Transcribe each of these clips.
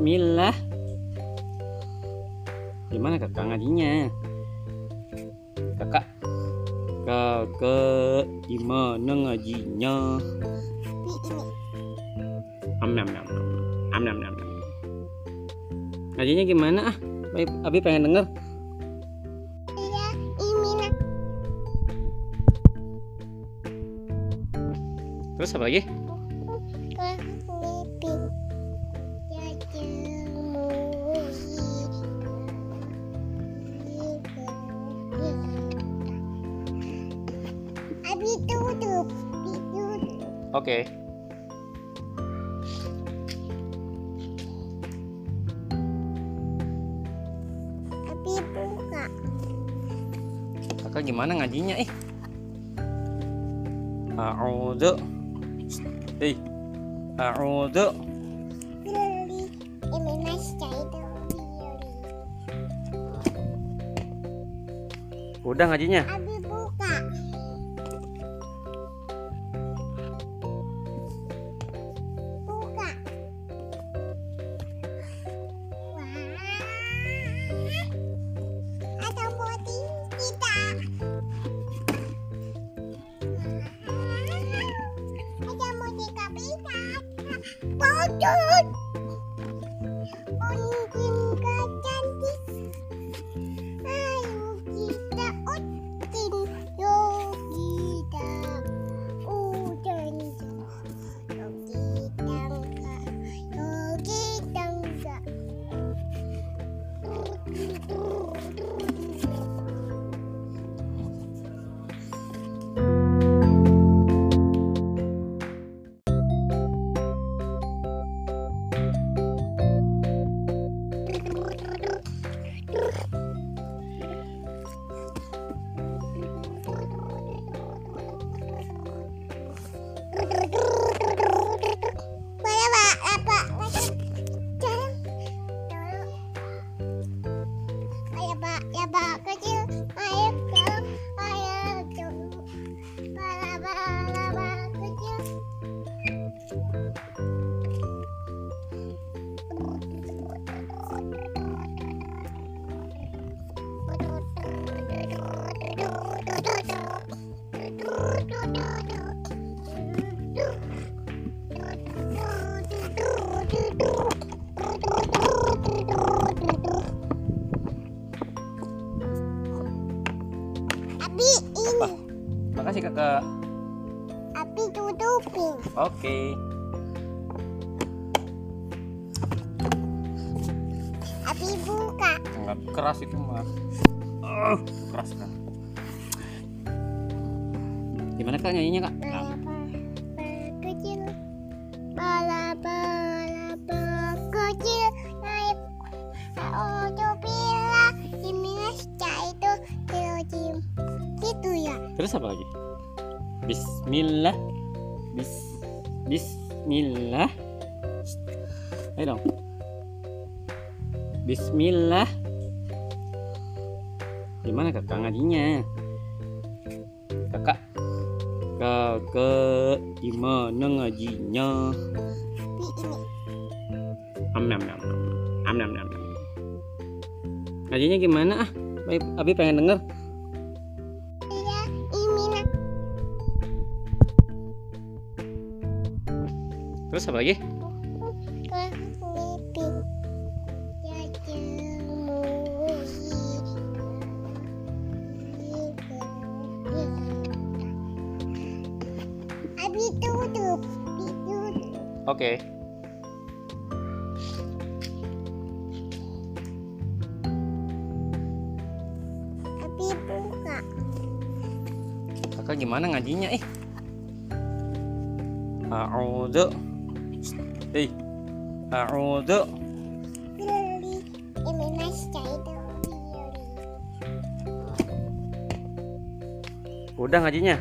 Bismillah. Gimana kakak ngajinya? Kakak. Kakak gimana ngajinya? Am nam nam. Am nam nam. Ngajinya gimana ah? Abi, pengen denger. Iya. Terus apa lagi? Oke. Abi buka. Kakak gimana ngajinya eh? A'udzu. Eh. A'udzu. Itu beli. Udah ngajinya? Abi Abi tutupin. Oke. Abi buka. Nggak keras itu mah. Oh, keras kan. Gimana kak nyanyinya kak? Bala bala kecil. Bala bala bala kecil. Naik. Copila. Iminas itu terjim. Ya. Terus apa lagi? Bismillah. Bis Bismillah. Ayo dong. Bismillah. Gimana kakak ngajinya? Kakak. Kakak gimana ngajinya? Am nam nam. Am nam nam. Ngajinya gimana ah? Abi, Abi pengen denger. Terus apa lagi? Oke. Tapi buka. Kakak gimana ngajinya eh? A'udzu. Eh. A'udzu. Udah ngajinya?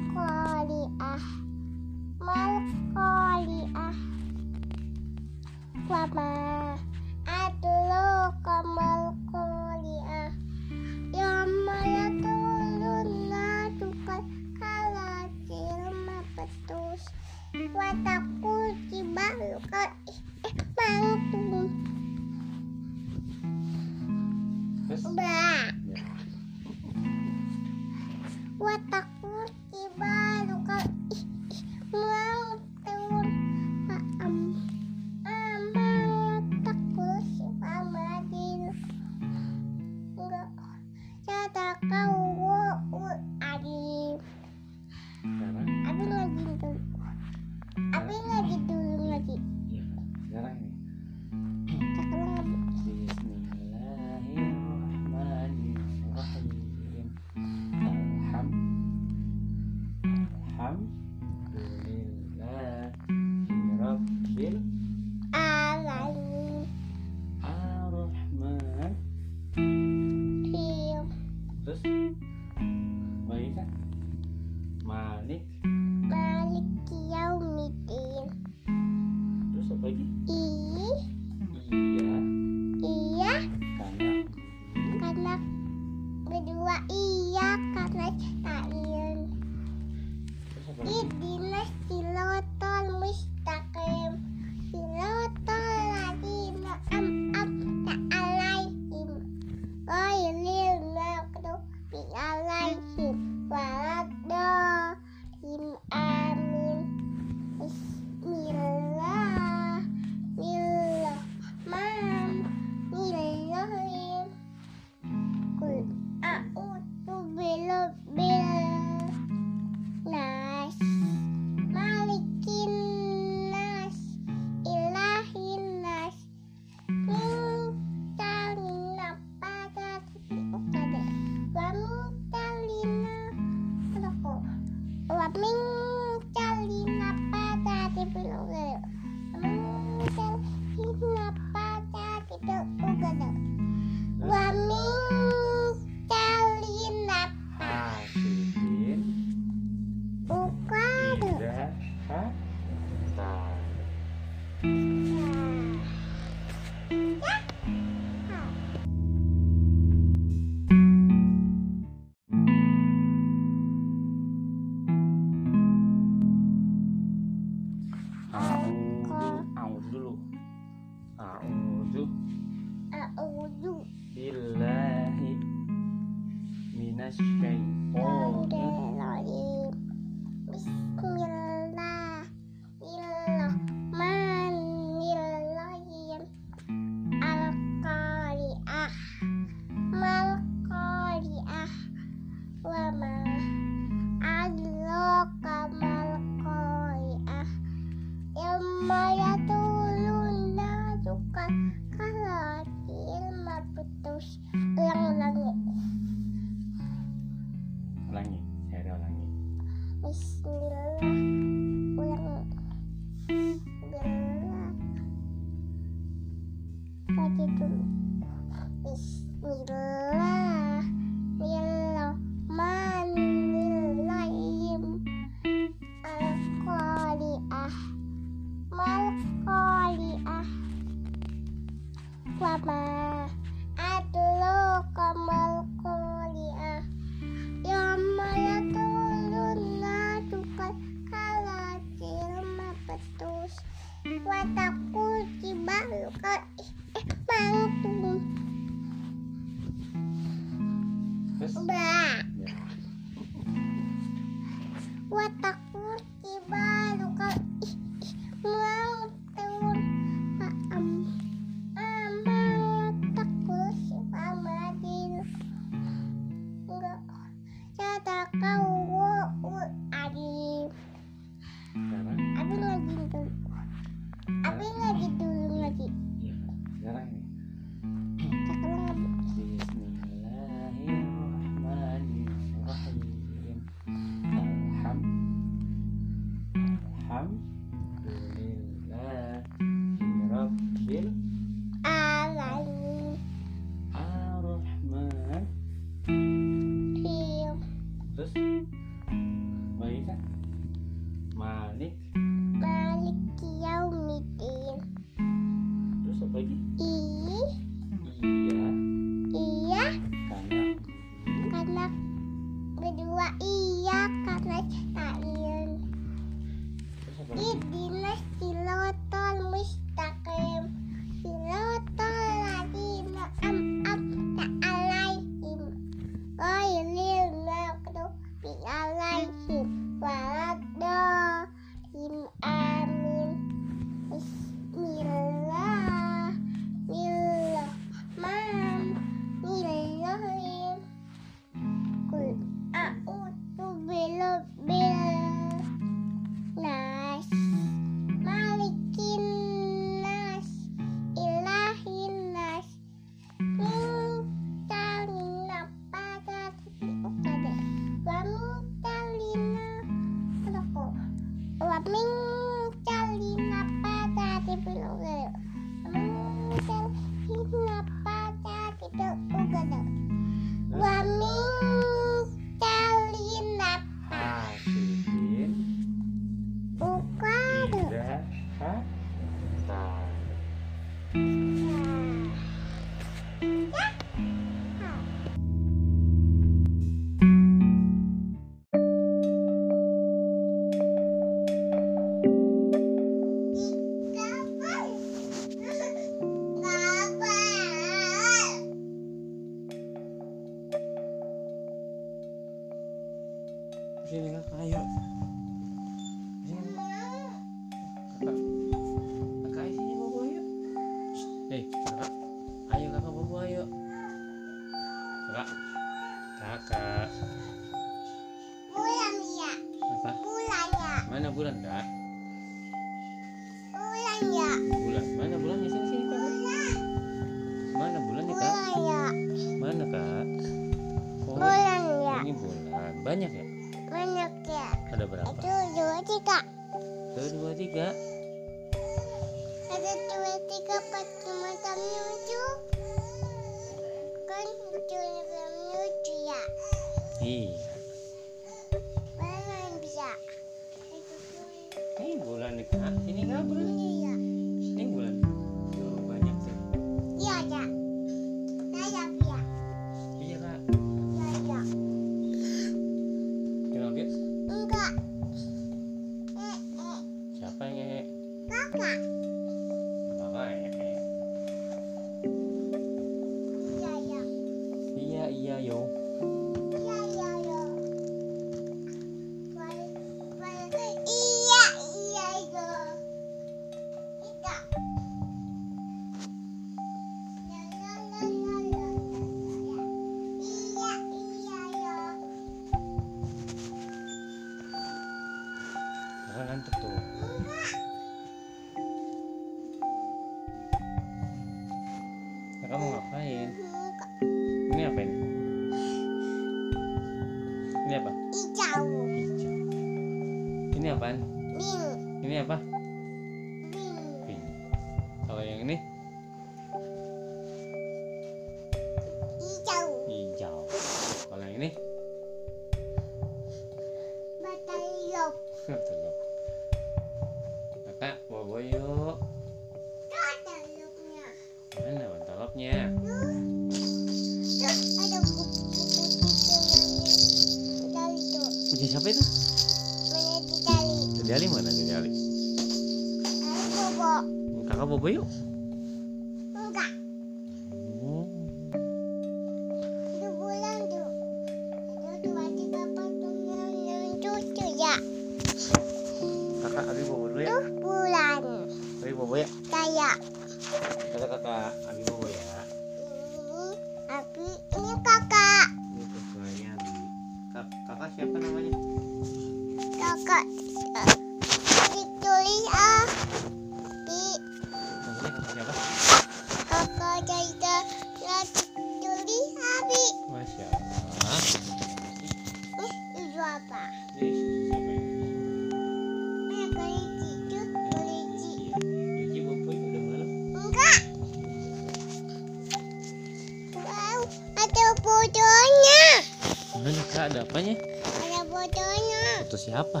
Mana nih kak ada apanya? Ada fotonya. Foto siapa?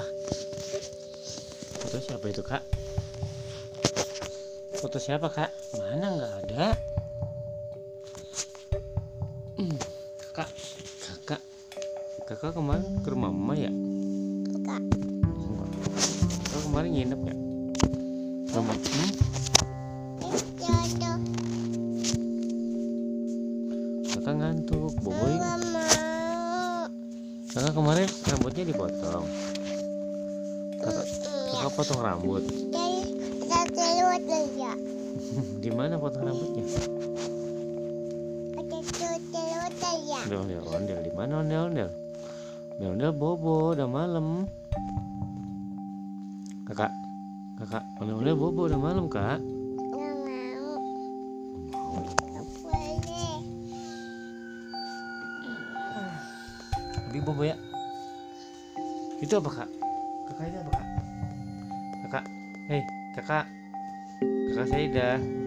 Foto siapa itu kak? Foto siapa kak? Mana nggak ada? Hmm, kakak, kakak, kakak kemarin ke rumah mama ya? Kakak. Kakak kemarin nginep ya? potong rambut. Di mana potong rambutnya? Ondel ondel di mana ondel ondel? Ondel ondel bobo. Udah malam. Kakak. Kakak ondel ondel bobo. Udah malam kak. Bobo ya. Itu apa kak? Kakak ini apa kak? hei kakak. Kakak saya udah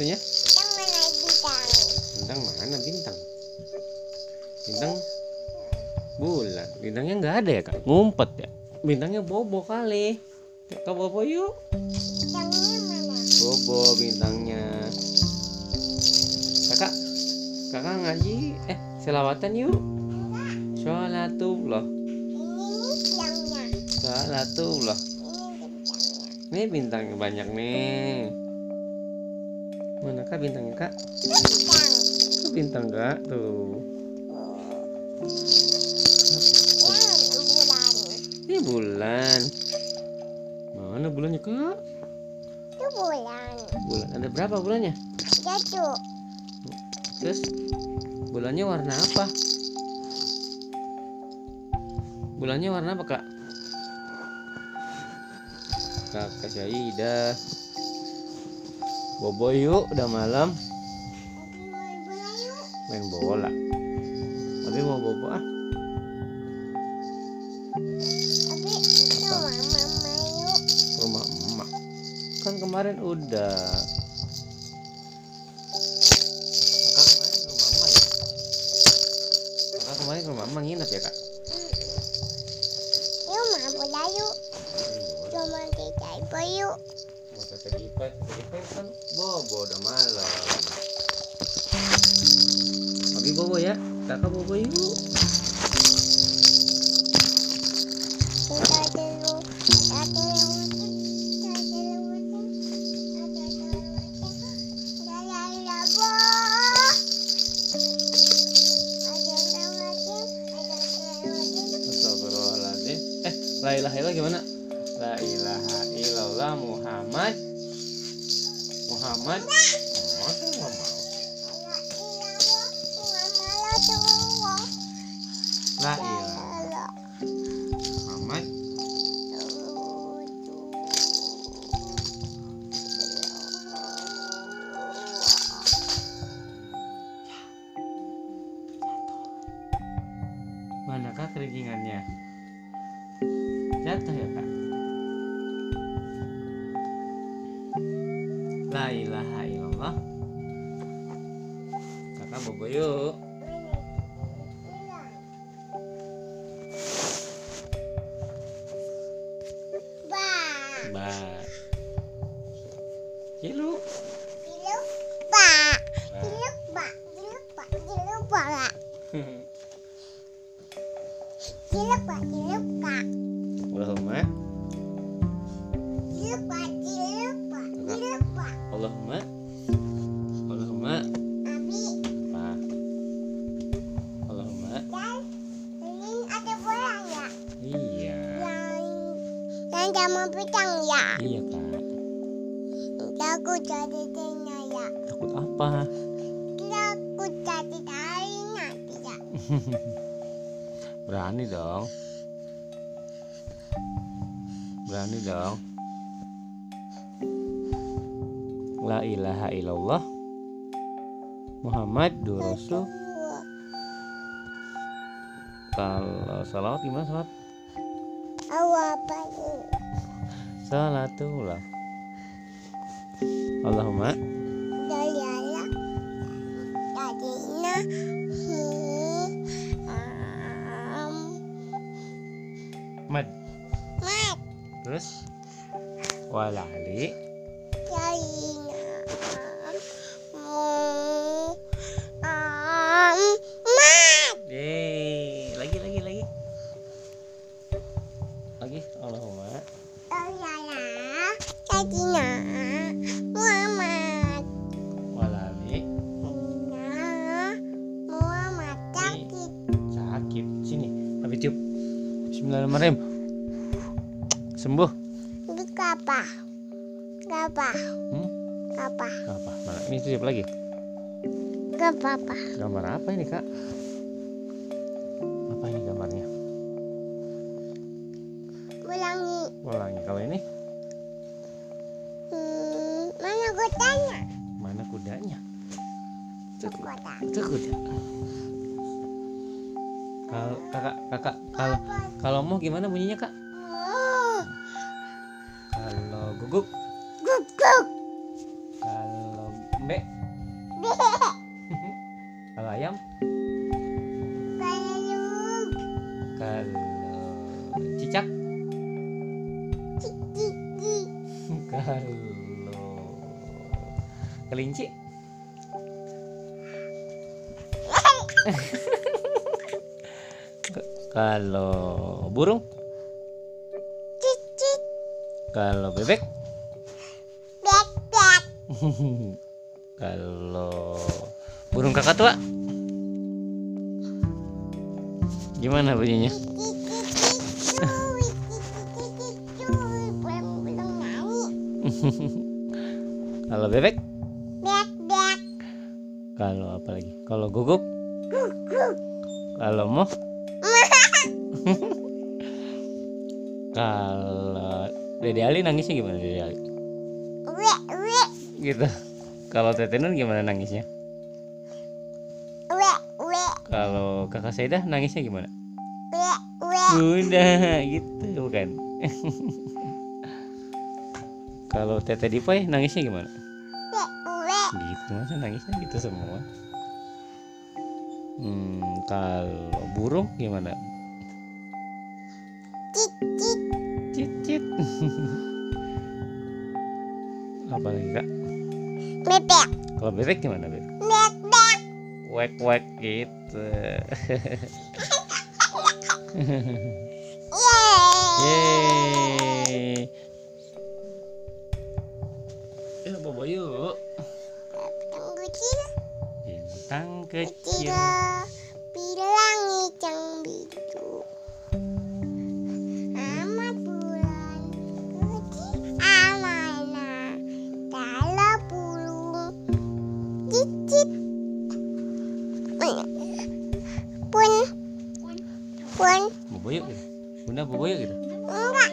Ini susunya. Yang mana bidang? Bintang mana bintang? Bintang bulan. Bintangnya nggak ada ya kak? Ngumpet ya? Bintangnya bobo kali. Kak bobo yuk. Bidangnya mana? Bobo bintangnya. Kakak, kakak ngaji. Eh, selawatan yuk. Sholatullah. Ini bidangnya. Sholatullah. Ini bidangnya. Nih bintangnya banyak nih. Mana kak bintangnya kak? Kok bintang kak tuh? Ini bulan. Mana bulannya kak? Itu bulan. Bulan ada berapa bulannya? Jatuh. Terus bulannya warna apa? Bulannya warna apa kak? Kakak Syaidah. Bobo yuk, udah malam. Main bola. Tapi mau bobo ah. Rumah emak. Kan kemarin udah tete dipet kan bobo udah malam. Abi bobo ya. Kakak bobo yuk Ba Cilu Allahumma Salawat gimana salawat? Awak apa ini? Salatullah Kalau kakak kakak kalau kalau mau gimana bunyinya kak? Kalau bebek, Kalau Tetenun gimana nangisnya? Kalau Kakak Saidah nangisnya gimana? Udah gitu bukan? Kalau Tete Dipoy nangisnya gimana? Gitu masa nangisnya gitu semua. Hmm, kalau burung gimana? Cik. Cicit. Apa lagi kak? Bebek. Kalau bebek gimana bebek? Bek bek. Wek wek gitu. Yeay. Yeay. Ya bobo yuk. Bintang kecil. Bintang Kecil. Pun Bobo yuk gitu. Bunda bobo yuk gitu. enggak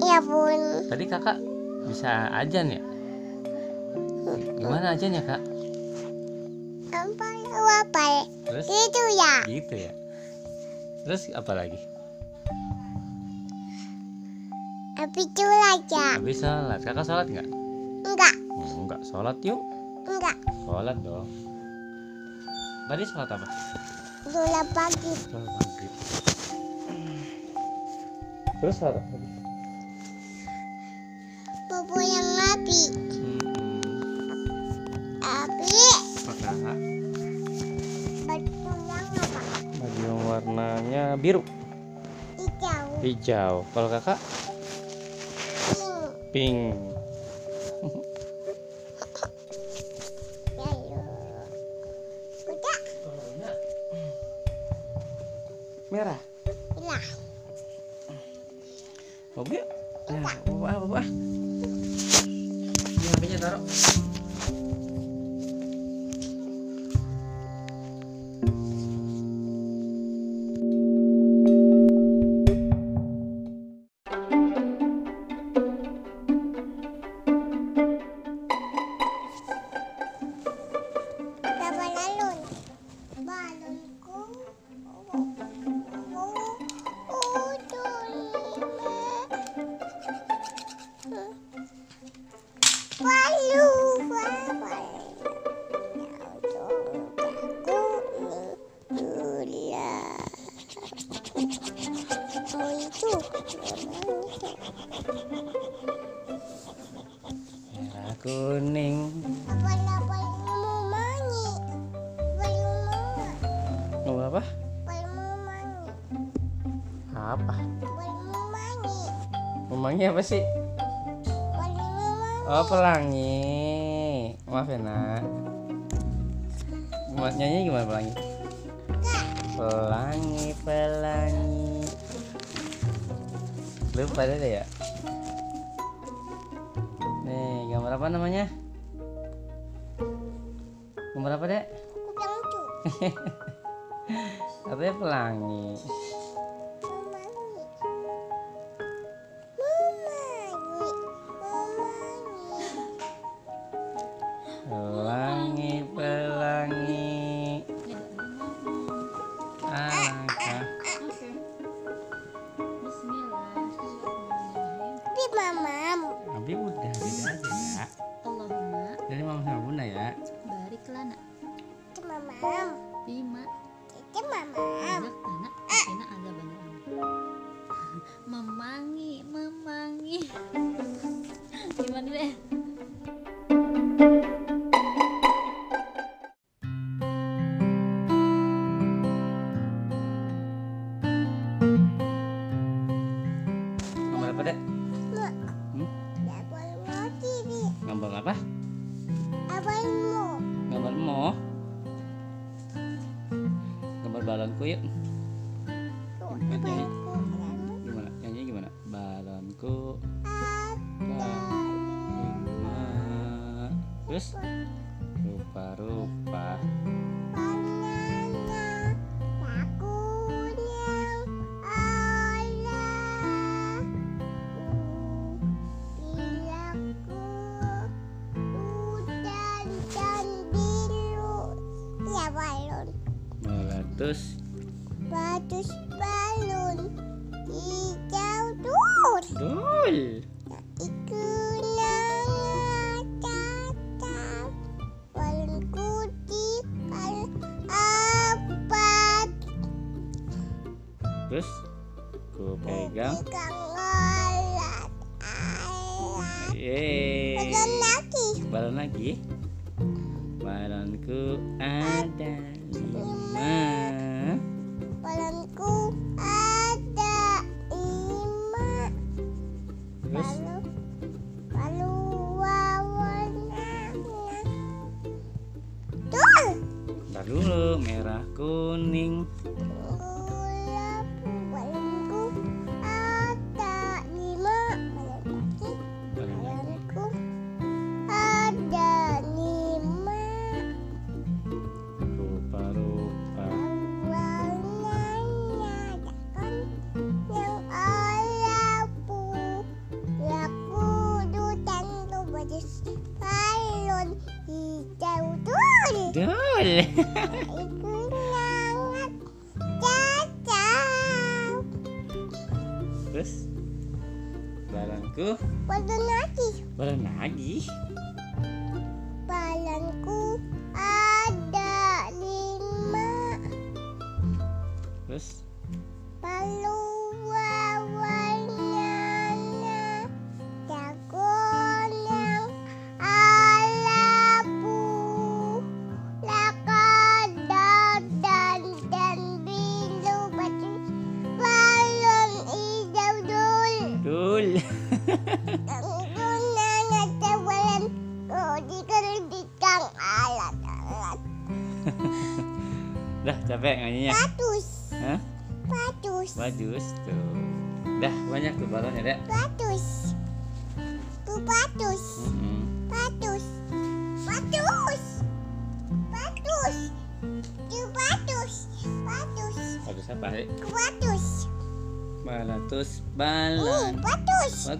ya pun Tadi kakak bisa ajan ya? Gimana ajannya kak? apa apa Terus itu ya gitu ya. Terus apa lagi? tapi itu aja Habis sholat. Kakak sholat nggak? enggak Hmm, Enggak sholat yuk. enggak Sholat dong. Tadi sholat apa? Pagi. Sholat maghrib. Terus apa? bobo yang api Hmm, api maka batu yang apa? Baju yang warnanya biru, hijau. Hijau. Kalau kakak? Pink. Pink. pelangi pelangi. Lu pada deh ya? Nih gambar apa namanya? Gambar apa dek? Ya pelangi?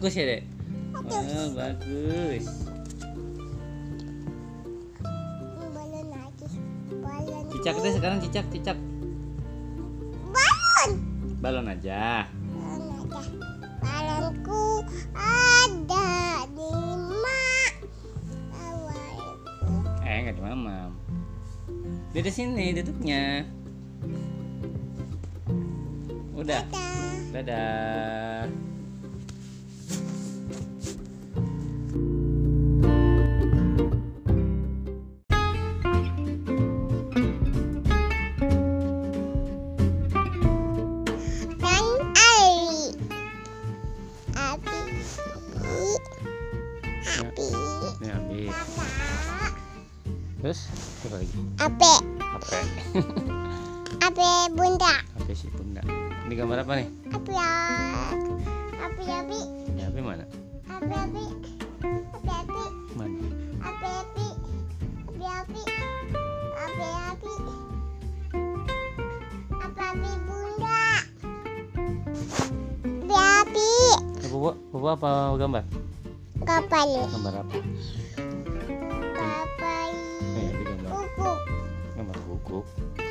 bagus ya dek? Bagus. Oh, bagus. Cicak deh sekarang cicak cicak. Balon. Balon aja. Balon aja. Balonku ada di mak. Eh nggak di di sini duduknya. Udah. Dadah, dadah. terus? Apa lagi? Ape. Ape ape bunda. Ape si bunda. Ini gambar apa nih? Ape ya. ape api ya api mana? Ape api api mana? Ape api Bapak, api api api bunda. Api apa gambar? Gambar gambar apa? Gambar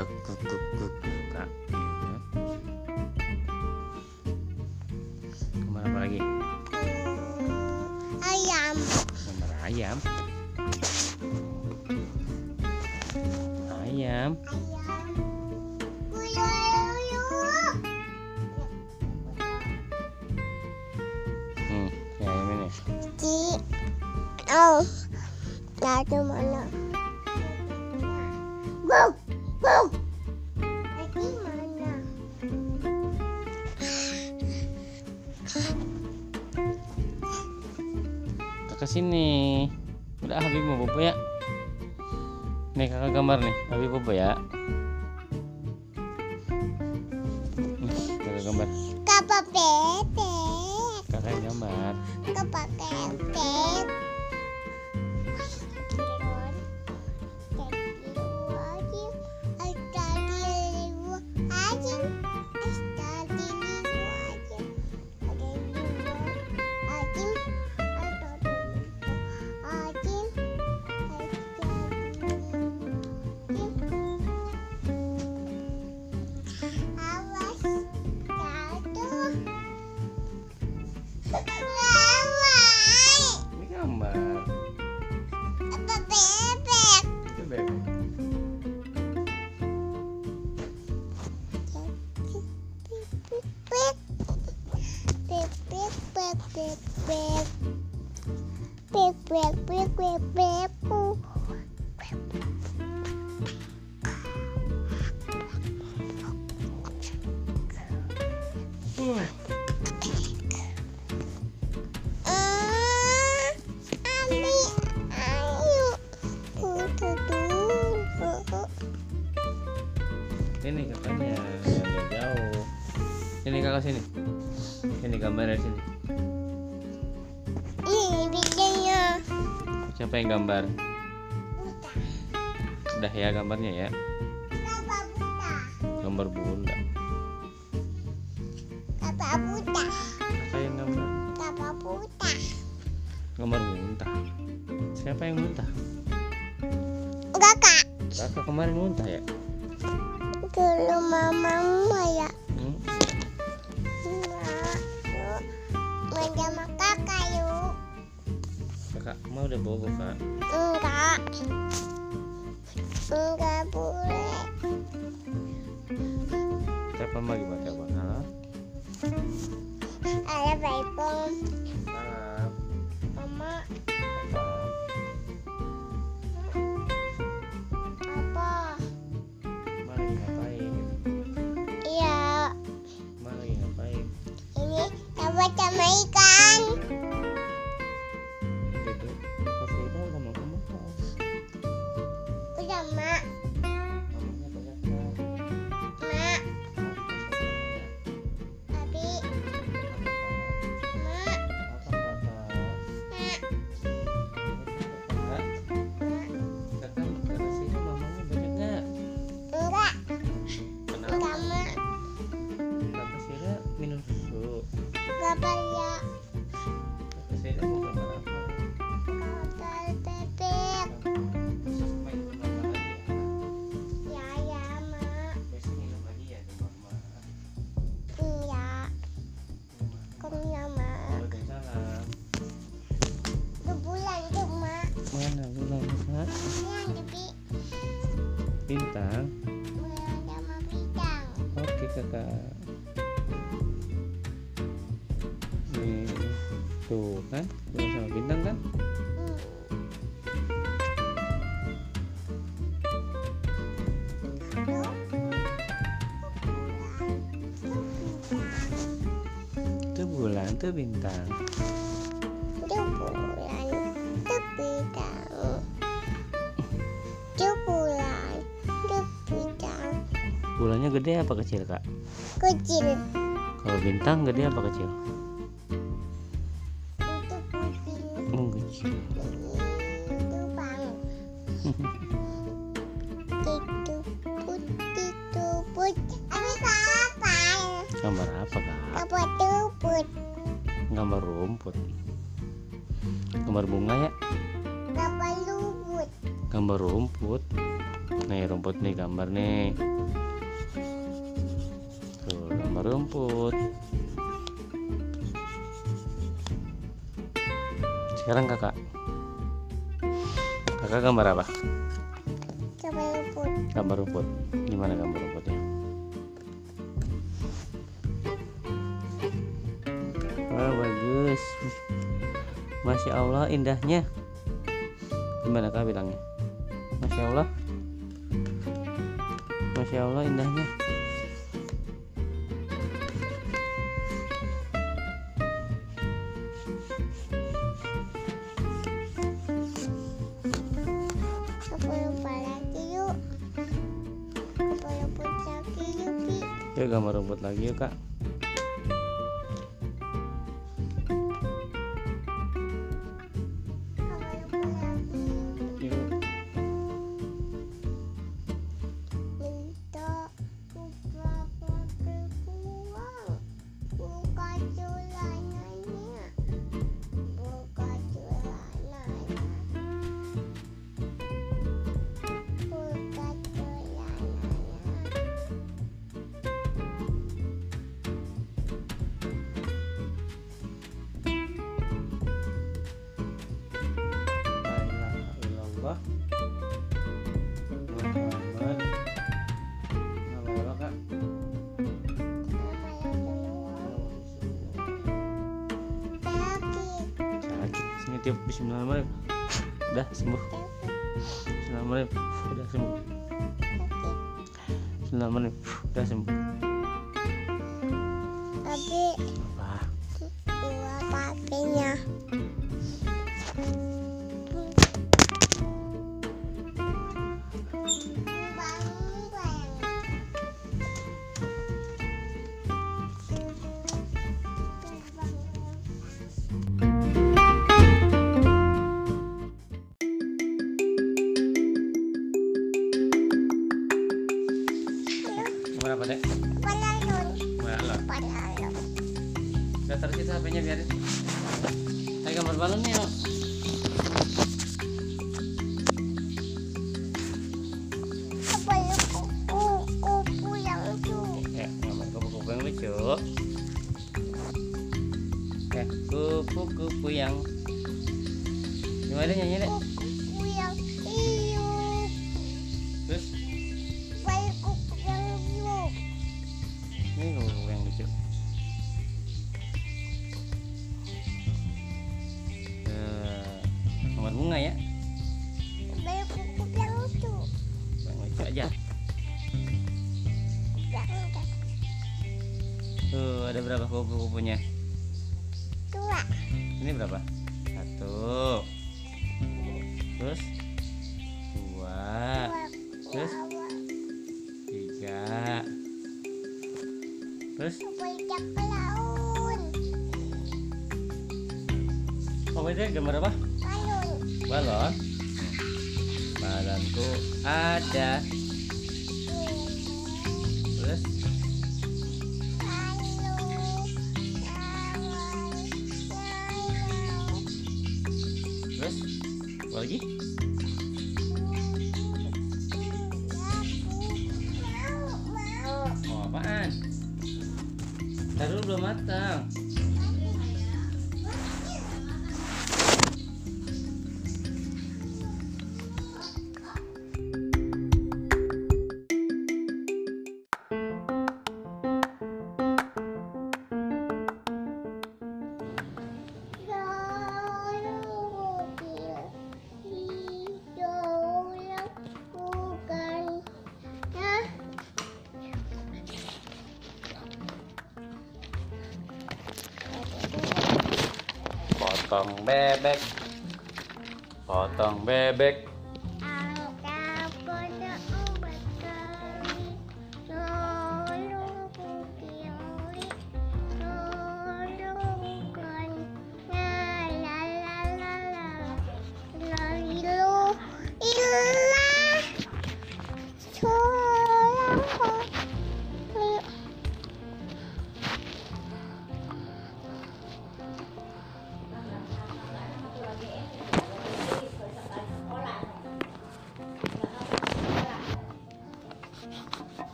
aku kak Iya. gambar apa lagi? Ayam. Gambar ayam. Ayam. Ayam hmm ayam ini. Di oh dari mana sini. Udah Habib mau bobo ya. Nih kakak gambar nih Habib bobo ya gambar udah ya gambarnya ya Apa buta? gambar bunda Apa kakak yang gambar Apa buta? gambar siapa yang muntah Enggak kak. kakak kemarin muntah ya Dulu mama ya. hmm? Enggak. Kakak mau udah bobo kak Enggak. Enggak boleh. telepon lagi buat telepon halo Ada baipong. salam Mama. Apa? Ngapain Iya. Ngapain Ini dapat sama ikan. Tuh bintang. bulan bulan, bulannya gede apa kecil kak Kecil, kalau bintang gede apa kecil itu oh kecil itu bang. Itu putih, itu putih. Tapi kapan? gambar apa kak tuh putih? Gambar rumput. Gambar bunga ya? Apa lubut? gambar rumput. Nih rumput nih gambar nih. Tuh gambar rumput. Sekarang kakak? Kakak gambar apa? Coba lubut. gambar rumput. Gimana gambar rumputnya masya allah indahnya. Gimana kak bilangnya? Masya allah. Masya allah indahnya. Yuk gambar rumput lagi yuk kak Bismillahirrahmanirrahim Udah sembuh Tapi Apa? dua papinya. Ada berapa Potong bebek. Potong bebek.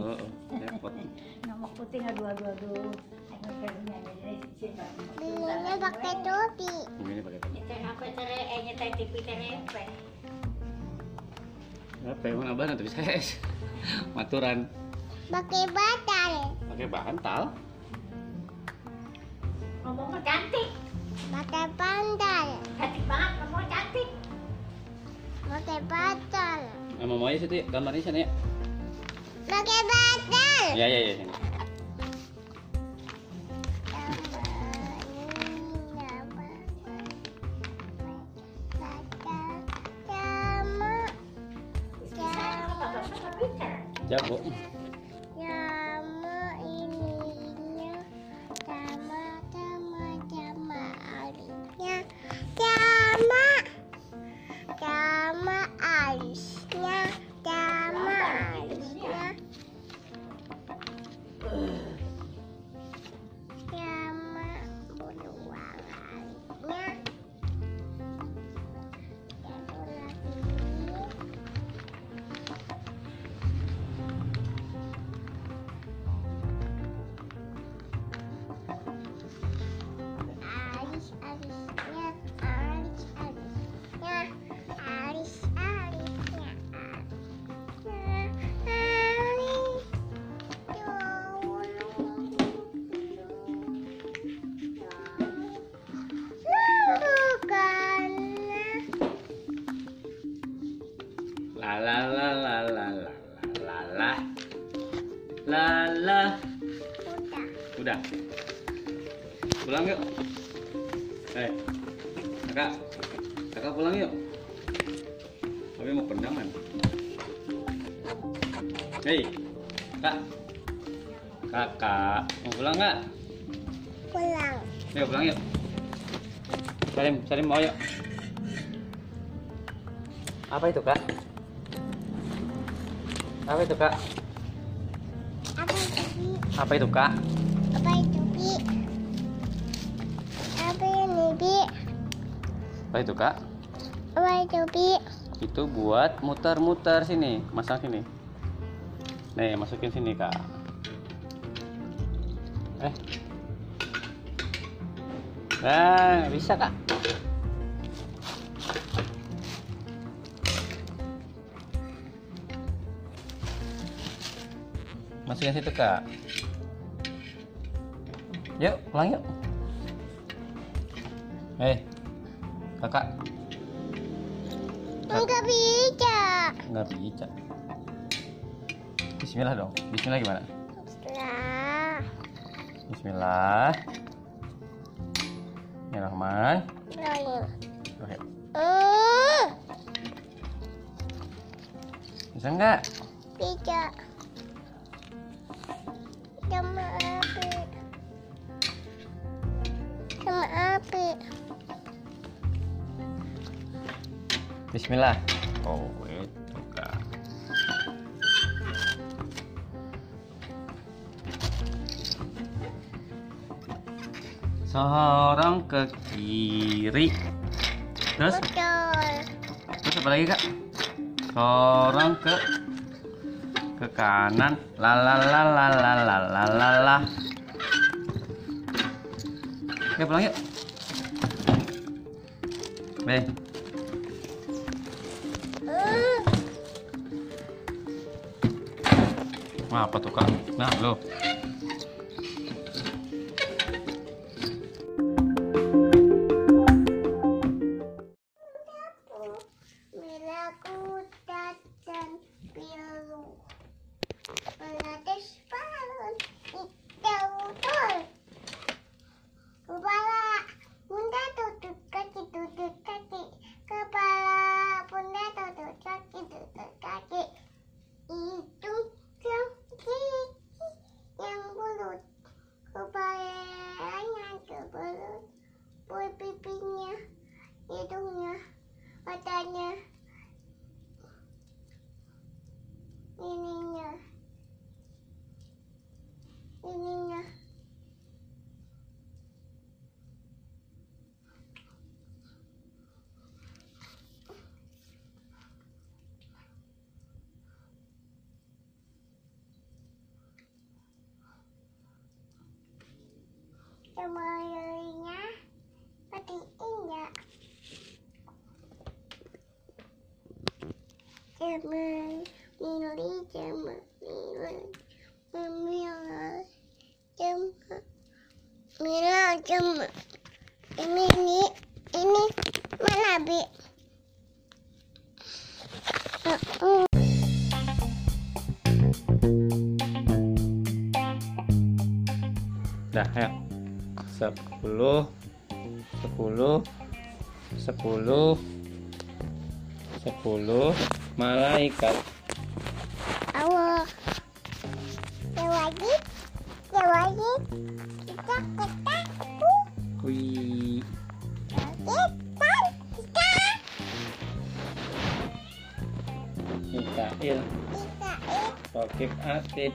oh, putih nggak dua dua aduh ini pakai topi ini pakai topi itu apa cara ini teh tipi apa apa emang abah nanti bisa es maturan pakai bantal pakai bantal ngomongnya cantik pakai bantal cantik banget ngomong cantik pakai bantal sama mau aja sih gambarnya sana ya Pakai batal. Ya ya ya sini. Jago. Apa itu kak? Apa itu kak? apa itu Bi? Apa itu kak? apa itu bi apa ini bi Apa itu kak? apa itu bi Itu buat muter-muter sini, masang sini. Nih masukin sini kak. Eh. Nah, bisa kak. Masukin situ kak. Yuk, pulang yuk. Hei, kakak. enggak bisa Nggak bisa. Bismillah dong. Bismillah gimana? setelah Bismillah. Bismillahirrahman. rolling Oke. Hmm, Bisa nggak? bisa. Bismillah. Oh, itu. Seorang ke kiri. Terus? Betul. Terus apa lagi, Kak? Seorang ke ke kanan. La la la la la la la la. Oke, pulang yuk. Mga patuka. Na, lo. Semuanya seperti indah. Jaman 10 10 10 10 malaikat. Allah lagi. Lagi. Kita ketemu wih. Kita kan? kita. Mikail. Mikail. Tokib Atid.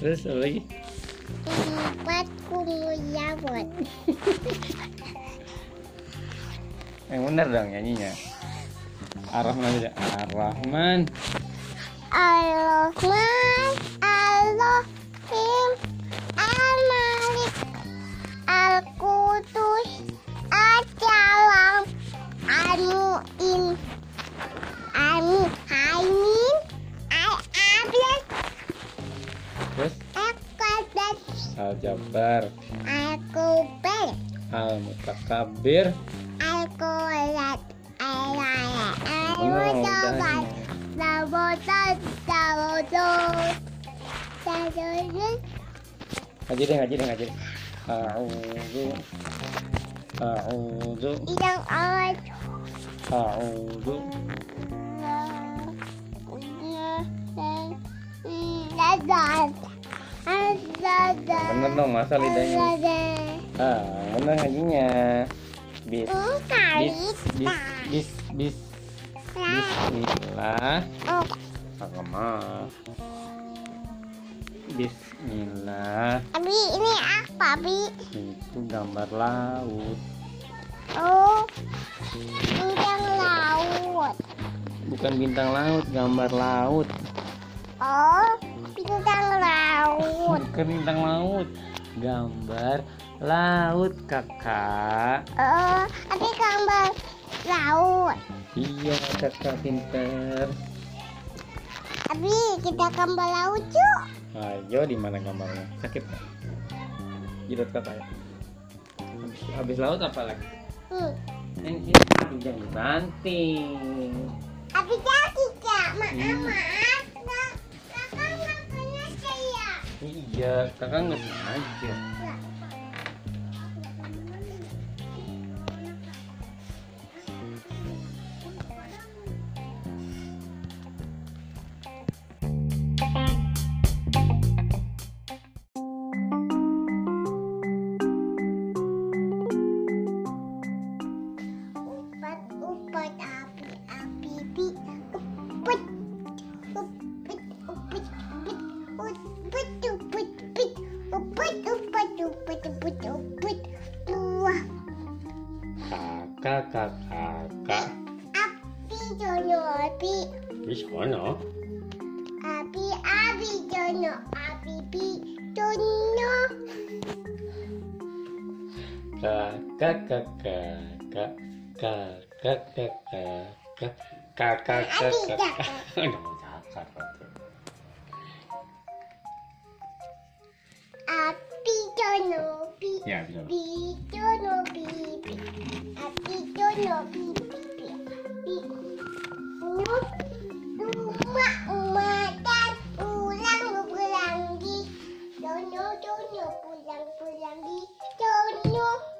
Terus apa lagi? Empat kumuyawat Yang benar dong nyanyinya. Ar-Rahman aja. Ar-Rahman. Al-Rahman Al-Rahim Al-Malik Al-Qudus Al-Mu'in Al-Jabbar Al-Kubir Al-Mutakabir Al-Qulat Al-Raya Al-Mutabar Al-Mutar Al-Mutar deh, ngaji deh, ngaji deh A'udhu awat. Yang awal A'udhu A'udhu Lazat Bener dong, masa lidahnya. Ah, bener ngajinya. Bis. Bis, bis, bis, bis. Bismillah. Oh, Rahman. Bismillah. Abi ini apa Abi? Itu gambar laut. Oh, bintang laut. Bukan bintang laut, gambar laut. Oh, bintang laut. Bukan bintang laut, gambar laut kakak. Oh, tapi gambar laut. Iya kakak pinter. Tapi kita gambar laut yuk. Ayo di mana gambarnya? Sakit nggak? Jirut kakak ya. Habis, habis laut apa lagi? Hmm. Ini aduh jangan banting. Tapi kaki kak, maaf Hmm. maaf. Iya, kakak nggak sengaja. kakak kakak kakak kakak kakak kakak jono bi bi jono bi bi jono bi bi bi rumah rumah dan pulang pulang jono jono pulang pulang di jono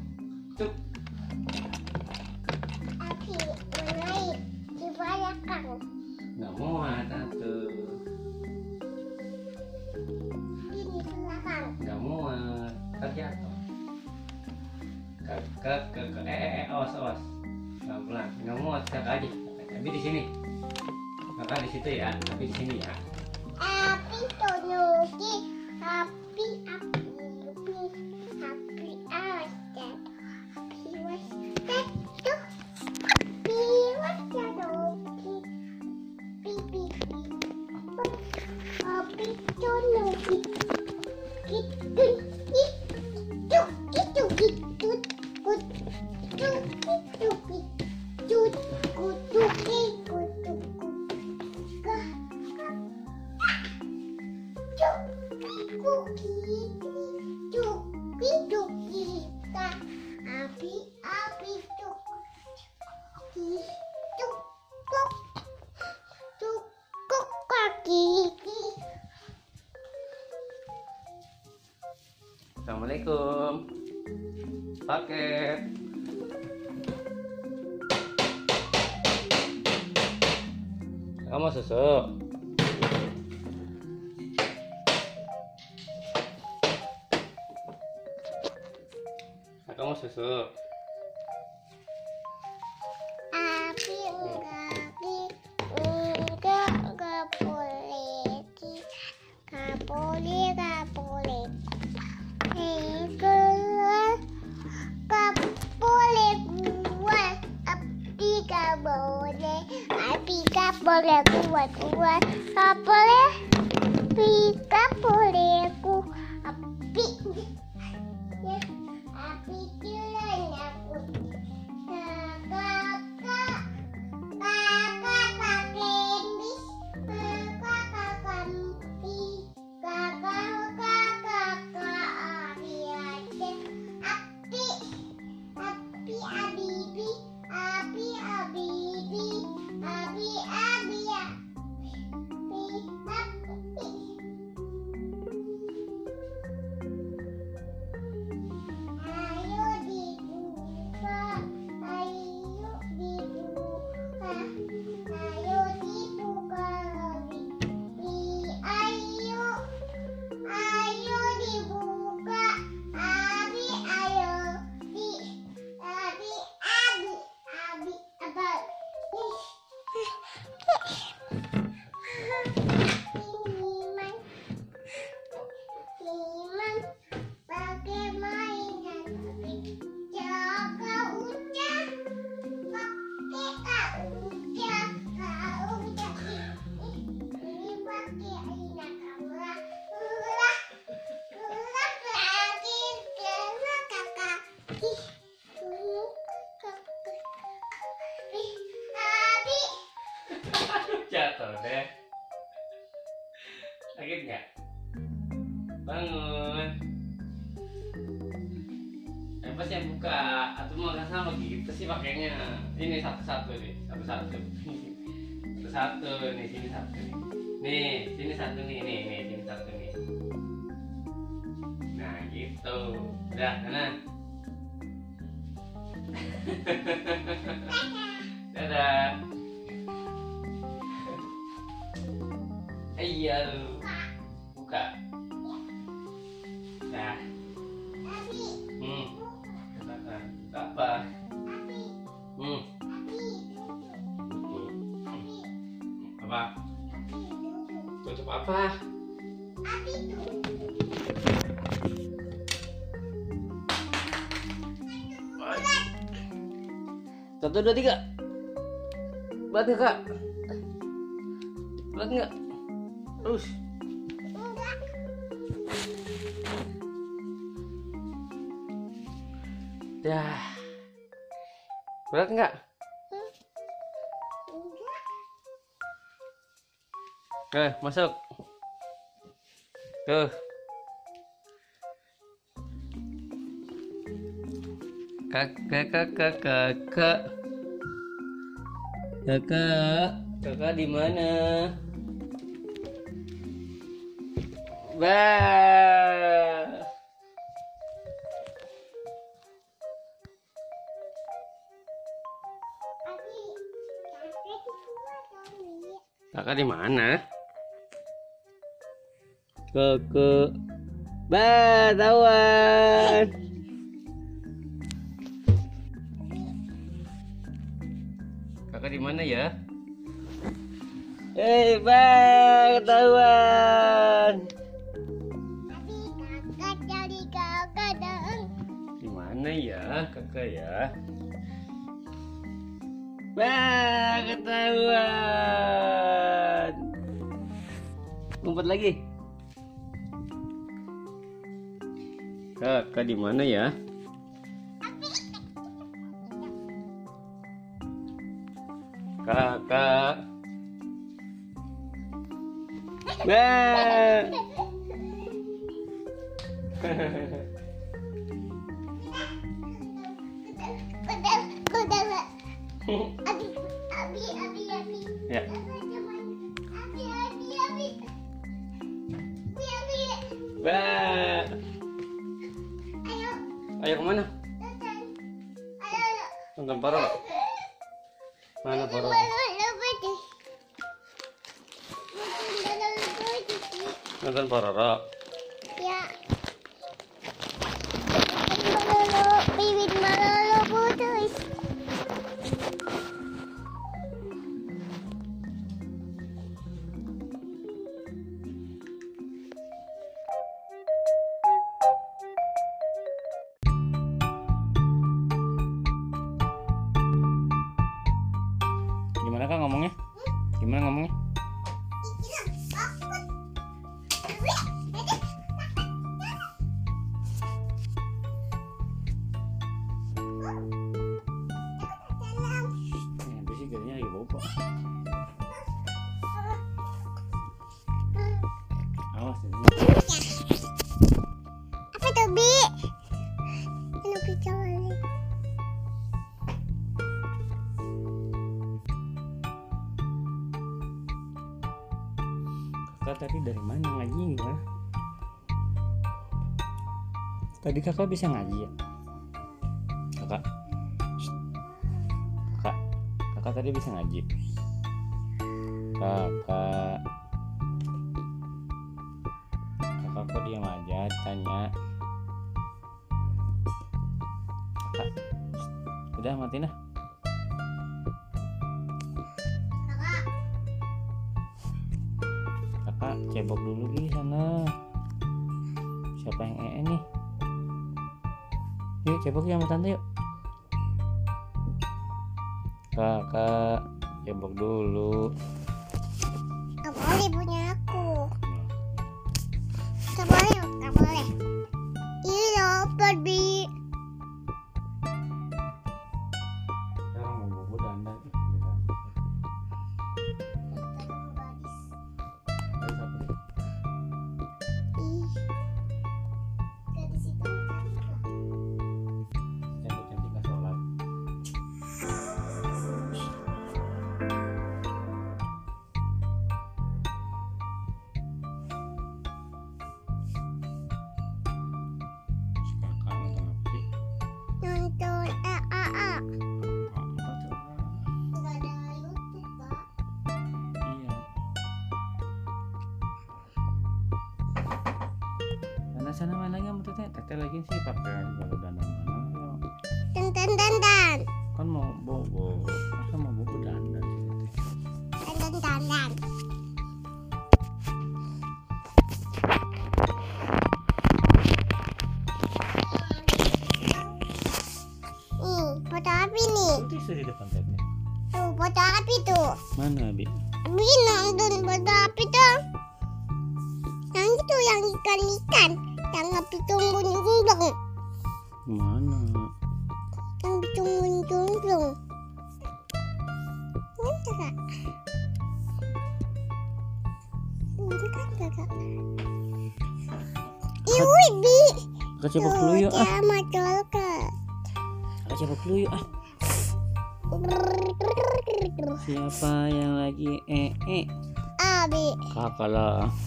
terjatuh. Kakak, kakak. Eh, eh, eh, awas, awas. Pelan pelan. Nggak mau kakak aja. Tapi di sini. Kakak di situ ya. Tapi di sini ya. Api tonoki. Api api api api ada. Api. Api Api. Gitu gitu Thank you. 走快帮我收 sih pakainya. Ini satu-satu nih, satu-satu. Satu-satu nih, sini satu nih. Nih, sini satu nih, nih, nih, sini satu nih. Nah, gitu. Udah, sana. Satu, dua, tiga. Berat nggak kak? Berat nggak? Terus. Dah. Berat nggak? Eh, masuk. Tuh. Kakak, kakak, kakak. Kakak, kakak di mana? Bah. Kakak di mana? Kakak. Bah, tawan. Mana ya? Hei, bang, ketahuan. Kakak cari kakak dan Di mana ya, kakak ya? Bang, ketahuan. Ngumpet lagi. Kakak di mana ya? Kakak. Bedel. Abi, abi, abi, abi. ya. Abi, abi, abi. Abi, abi. Bang. Ayo, Ayo ke mana? Ayo, ayo. Nonton Paro. Nonton Pororo. Ya. Bibit Tadi kakak bisa ngaji ya? Kakak? Kakak? Kakak tadi bisa ngaji? Kakak? Kakak kok diam aja ditanya? Kakak? Udah matiin dah. Kakak, Kakak cebok dulu di cebok ya sama tante yuk. Kakak cebok dulu. nggak boleh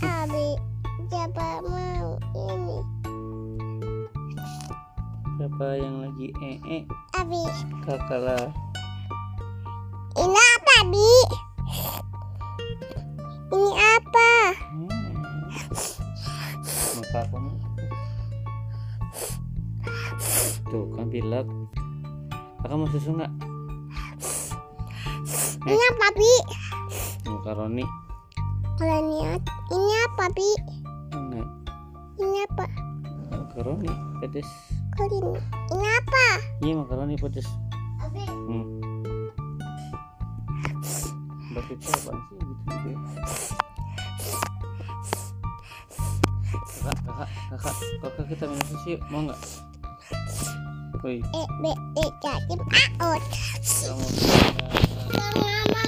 abi, siapa mau ini? siapa yang lagi eh Abi, kakak lah ini apa bi? Ini apa? hmm. muka kamu tuh kan pilek kakak mau susu nggak Ini apa bi? makaroni Kalau niat, ini apa bi? enak Ini apa? makaroni pedes Kalau ini, ini apa? iya makaroni pedes Abi, hmm. Mbak Tita apaan sih gitu gitu ya kakak kakak kakak kakak kita minum susu yuk mau nggak Woi, eh, be, eh, jadi paut. kamu Mama,